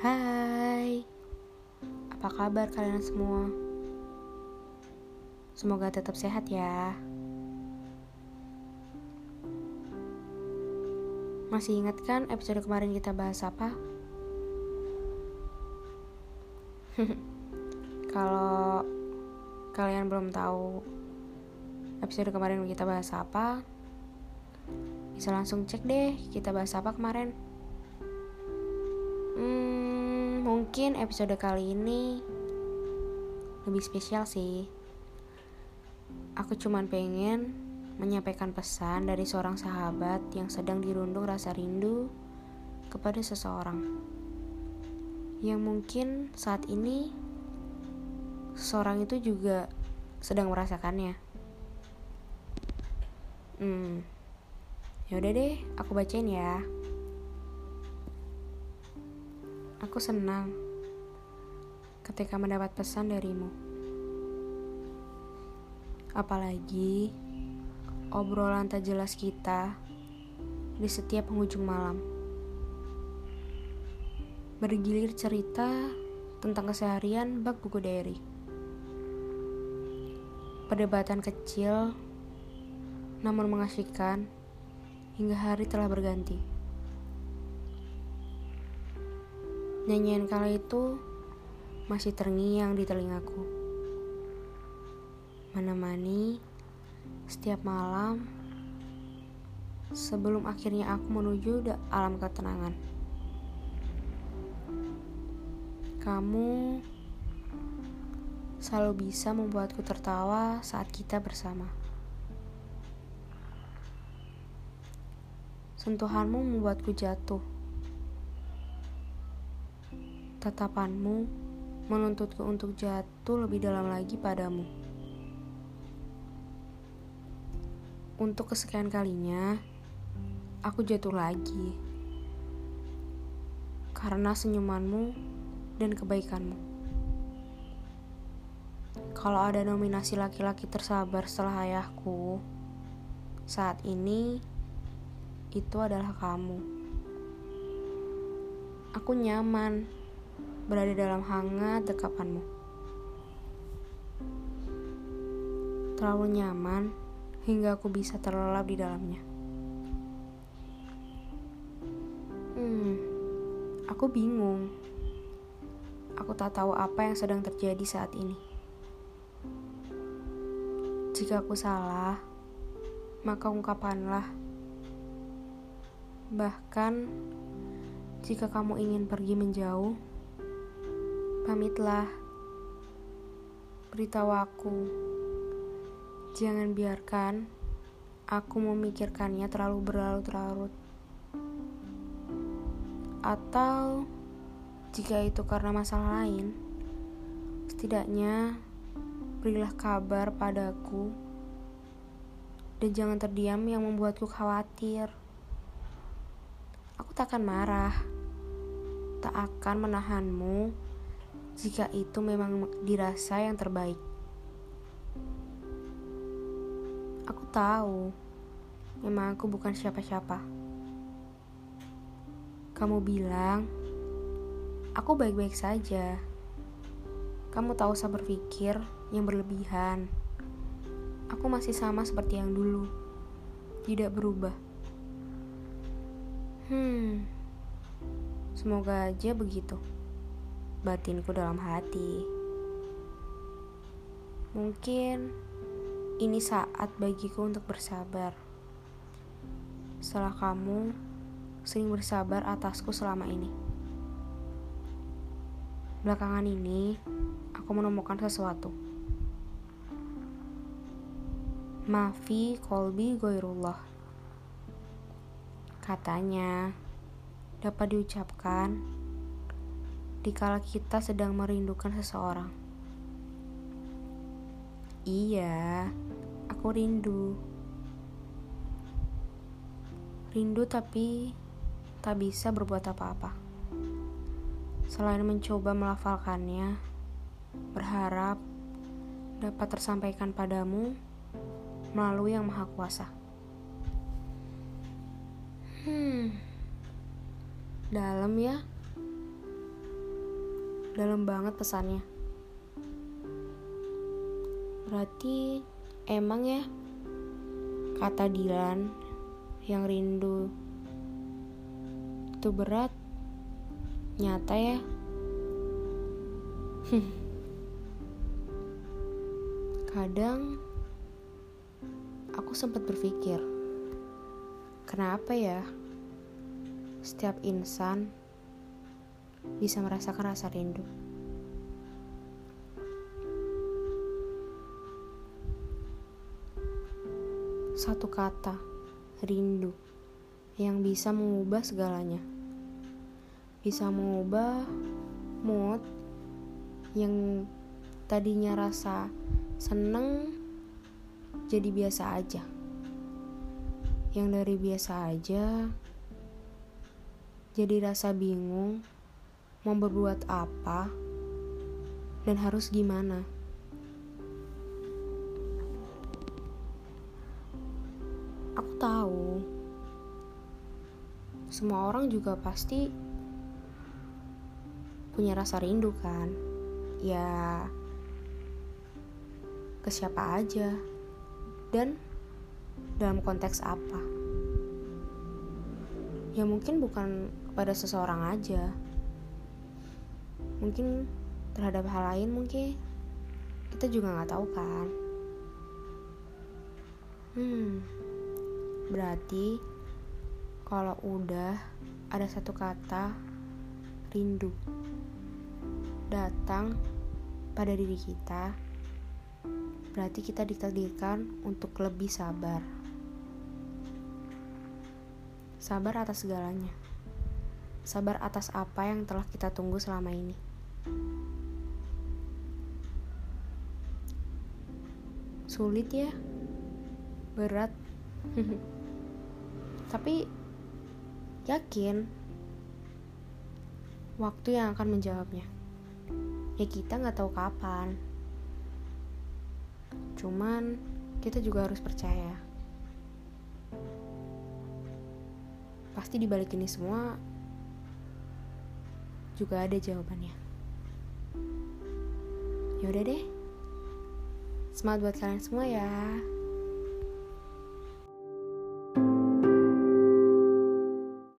Hai, apa kabar kalian semua? Semoga tetap sehat ya. Masih ingat kan episode kemarin kita bahas apa? Kalau kalian belum tahu episode kemarin kita bahas apa, bisa langsung cek deh kita bahas apa kemarin. Hmm, mungkin episode kali ini lebih spesial sih. Aku cuman pengen menyampaikan pesan dari seorang sahabat yang sedang dirundung rasa rindu kepada seseorang. Yang mungkin saat ini seseorang itu juga sedang merasakannya. Hmm, Ya udah deh, aku bacain ya. Aku senang ketika mendapat pesan darimu. Apalagi obrolan tak jelas kita di setiap penghujung malam. Bergilir cerita tentang keseharian bak buku diary. Perdebatan kecil namun mengasyikan hingga hari telah berganti. Nyanyian kala itu masih terngiang di telingaku. Menemani setiap malam sebelum akhirnya aku menuju alam ketenangan. Kamu selalu bisa membuatku tertawa saat kita bersama. Sentuhanmu membuatku jatuh. Tatapanmu menuntutku untuk jatuh lebih dalam lagi padamu. Untuk kesekian kalinya, aku jatuh lagi. Karena senyumanmu dan kebaikanmu. Kalau ada nominasi laki-laki tersabar setelah ayahku, saat ini itu adalah kamu. Aku nyaman berada dalam hangat dekapanmu. Terlalu nyaman hingga aku bisa terlelap di dalamnya. Hmm, aku bingung. Aku tak tahu apa yang sedang terjadi saat ini. Jika aku salah, maka ungkapanlah Bahkan jika kamu ingin pergi menjauh, pamitlah. Beritahu aku. Jangan biarkan aku memikirkannya terlalu berlarut-larut. Atau jika itu karena masalah lain, setidaknya berilah kabar padaku dan jangan terdiam yang membuatku khawatir. Aku tak akan marah, tak akan menahanmu jika itu memang dirasa yang terbaik. Aku tahu, memang aku bukan siapa-siapa. Kamu bilang, aku baik-baik saja. Kamu tahu saya berpikir yang berlebihan. Aku masih sama seperti yang dulu, tidak berubah. Hmm, semoga aja begitu. Batinku dalam hati. Mungkin ini saat bagiku untuk bersabar. Setelah kamu sering bersabar atasku selama ini. Belakangan ini, aku menemukan sesuatu. Mafi kolbi goirullah Katanya, dapat diucapkan dikala kita sedang merindukan seseorang. Iya, aku rindu. Rindu tapi tak bisa berbuat apa-apa. Selain mencoba melafalkannya, berharap dapat tersampaikan padamu melalui Yang Maha Kuasa. Hmm. Dalam ya. Dalam banget pesannya. Berarti emang ya kata Dilan yang rindu itu berat nyata ya. Kadang aku sempat berpikir, kenapa ya setiap insan bisa merasakan rasa rindu? Satu kata, rindu, yang bisa mengubah segalanya. Bisa mengubah mood yang tadinya rasa seneng jadi biasa aja. Yang dari biasa aja jadi rasa bingung mau berbuat apa dan harus gimana. Aku tahu semua orang juga pasti punya rasa rindu kan. Ya ke siapa aja dan dalam konteks apa ya mungkin bukan kepada seseorang aja mungkin terhadap hal lain mungkin kita juga nggak tahu kan hmm berarti kalau udah ada satu kata rindu datang pada diri kita berarti kita ditakdirkan untuk lebih sabar. Sabar atas segalanya. Sabar atas apa yang telah kita tunggu selama ini. Sulit ya? Berat. Tapi yakin waktu yang akan menjawabnya. Ya kita nggak tahu kapan. Cuman kita juga harus percaya. Pasti di balik ini semua juga ada jawabannya. Yaudah deh. Semangat buat kalian semua ya.